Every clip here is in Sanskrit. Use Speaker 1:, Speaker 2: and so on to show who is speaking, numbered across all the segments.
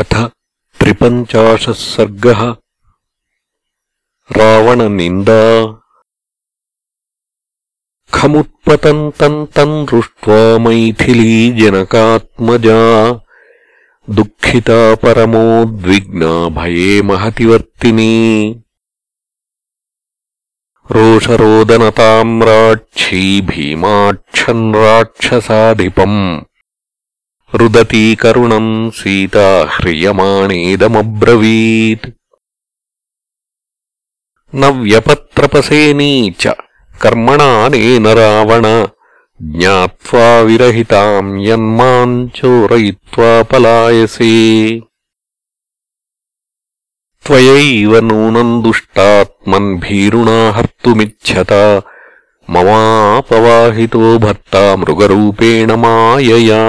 Speaker 1: अथ त्रिपञ्चाशः सर्गः रावणनिन्दा खमुत्पतन्तम् तम् दृष्ट्वा मैथिलीजनकात्मजा दुःखिता परमोद्विग्ना भये महतिवर्तिनी रोषरोदनताम् राक्षी भीमाक्षन् राक्षसाधिपम् रुदती करुणम् सीता ह्रियमाणेदमब्रवीत् न व्यपत्रपसेनी च कर्मणानेन रावण ज्ञात्वा विरहिताम् यन्माम् चोरयित्वा पलायसे त्वयैव नूनम् दुष्टात्मन् भीरुणा हर्तुमिच्छता ममापवाहितो भर्ता मृगरूपेण मायया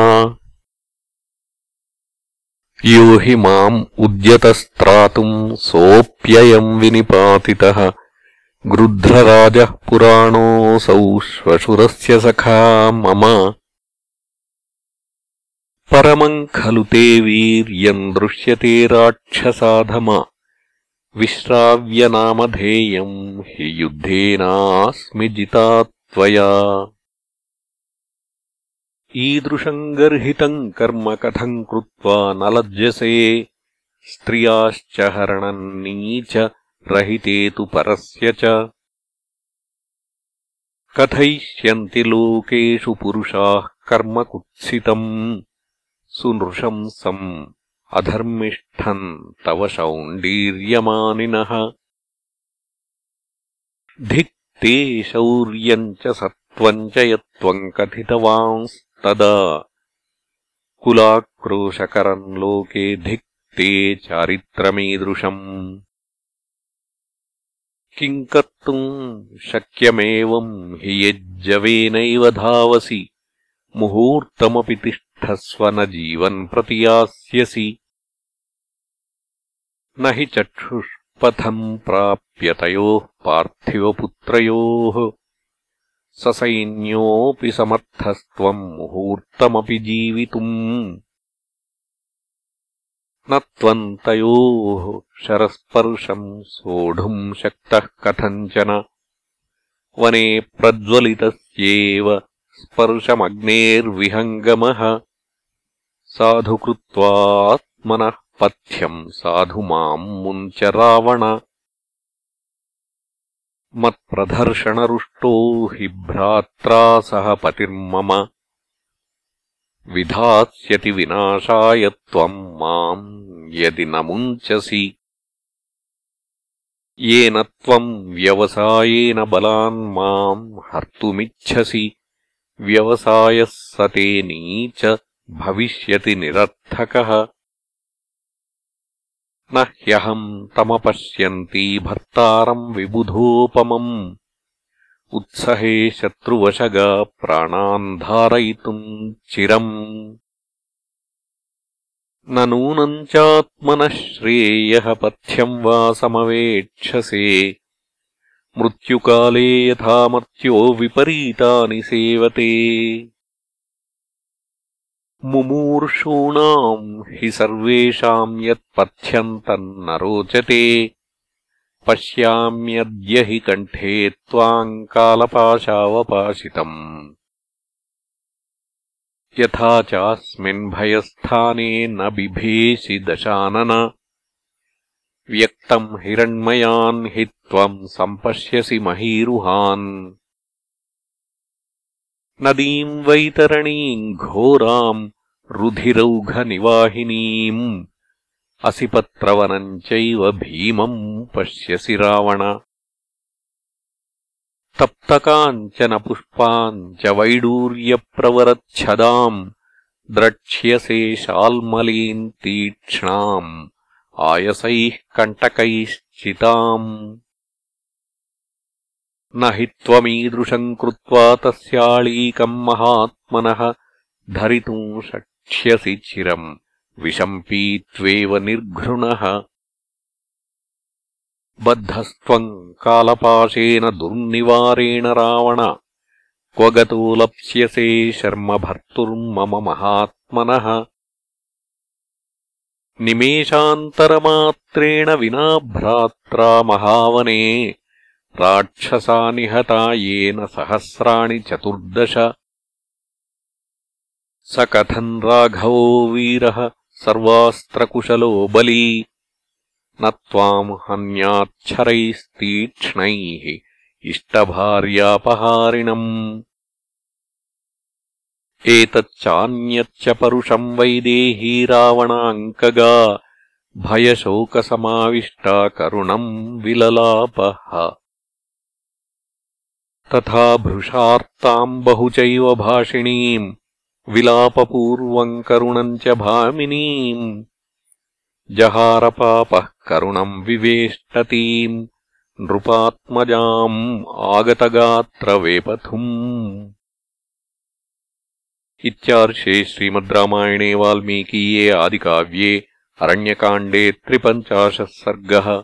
Speaker 1: यो हि माम् उद्यतस्त्रातुम् सोऽप्ययम् विनिपातितः। गृध्रराजः पुराणोऽसौ श्वशुरस्य सखा मम। परमम् खलु ते वीर्यम् दृश्यते राक्षसाधम। विश्राव्यनामधेयम् हि युद्धेनास्मि जिता त्वया ईदृशम् गर्हितम् कर्म कथम् कृत्वा न लज्जसे स्त्रियाश्च हरणम् नीच रहिते तु परस्य च। कथयिष्यन्ति लोकेषु पुरुषाः कर्म कुत्सितम् सुनृशंसम् अधर्मिष्ठम् तव शौण्डीर्यमानिनः। धिक्ते शौर्यम् च सत्त्वम् च यत्त्वम् कथितवांस् तदा कुलाक्रोशकरम् लोके धिक्ते चारित्रमीदृशम्। किम् कर्तुम् शक्यमेवम् हि यज्जवेनैव धावसि मुहूर्तमपि तिष्ठस्व न जीवन् प्रतियास्यसि न हि चक्षुष्पथम् प्राप्यतयोः पार्थिवपुत्रयोः ससैन्योऽपि समर्थस्त्वम् मुहूर्तमपि जीवितुम्। न त्वम् तयोः शरस्पर्शम् सोढुम् शक्तः कथञ्चन। वने प्रज्वलितस्येव स्पर्शमग्नेर्विहङ्गमः। साधु कृत्वात्मनः पथ्यम् साधु माम् मुञ्च रावण मत्प्रदर्शनरुष्टो हि भ्रात्रा सह पतिर्मम विधास्यति विनाशाय त्वम् माम् यदि न मुञ्चसि येन त्वम् व्यवसायेन बलान् माम् हर्तुमिच्छसि व्यवसायः स ते नीच भविष्यति निरर्थकः न ह्यहम् तमपश्यन्ती भर्तारम् विबुधोपमम्। उत्सहे शत्रुवशगा प्राणान् धारयितुम् चिरम्। न नूनम् चात्मनः श्रेयः पथ्यम् वा समवेक्षसे। मृत्युकाले यथा मर्त्यो विपरीतानि सेवते मुमूर्षूणाम् हि सर्वेषाम् यत्पथ्यम् तन्न रोचते पश्याम्यद्य हि कण्ठे त्वाम् कालपाशावपाशितम्। यथा चास्मिन् भयस्थाने न बिभेषि दशानन। व्यक्तम् हिरण्मयान् हि त्वम् सम्पश्यसि महीरुहान् నదీం వైతరణీం ఘోరాం రుధిరౌఘనివాహినీం అసిపత్రవనం చైవ భీమం పశ్యసి రావణ. తప్తకాంచన పుష్పాంచ వైడూర్యప్రవరచ్ఛదాం ద్రక్ష్యసే శాల్మలీం తీక్ష్ణాం. ఆయసైః కంటకైశ్చితాం. न हि त्वमीदृशम् कृत्वा तस्याळीकम् महात्मनः धरितुम् शक्ष्यसि चिरम् विशम्पीत्वेव निर्घृणः बद्धस्त्वम् कालपाशेन दुर्निवारेण रावण क्व गतो लप्स्यसे शर्म भर्तुर्मम महात्मनः निमेषान्तरमात्रेण विना भ्रात्रा महावने राक्षसा निहता येन सहस्राणि चतुर्दश। स कथम् राघवो वीरः सर्वास्त्रकुशलो बली न त्वाम् हन्याच्छरैस्तीक्ष्णैः इष्टभार्यापहारिणम्। एतच्चान्यच्च परुषम् वैदेही रावणाङ्कगा भयशोकसमाविष्टा करुणम् विललापः तथा भृशार्ताम् बहु चैव भाषिणीम् विलापपूर्वम् करुणम् च भामिनीम्। जहारपापः करुणम् विवेष्टतीम् नृपात्मजाम् आगतगात्रवेपथुम्। इत्यार्षे श्रीमद् रामायणे वाल्मीकीये आदिकाव्ये अरण्यकाण्डे त्रिपञ्चाशः सर्गः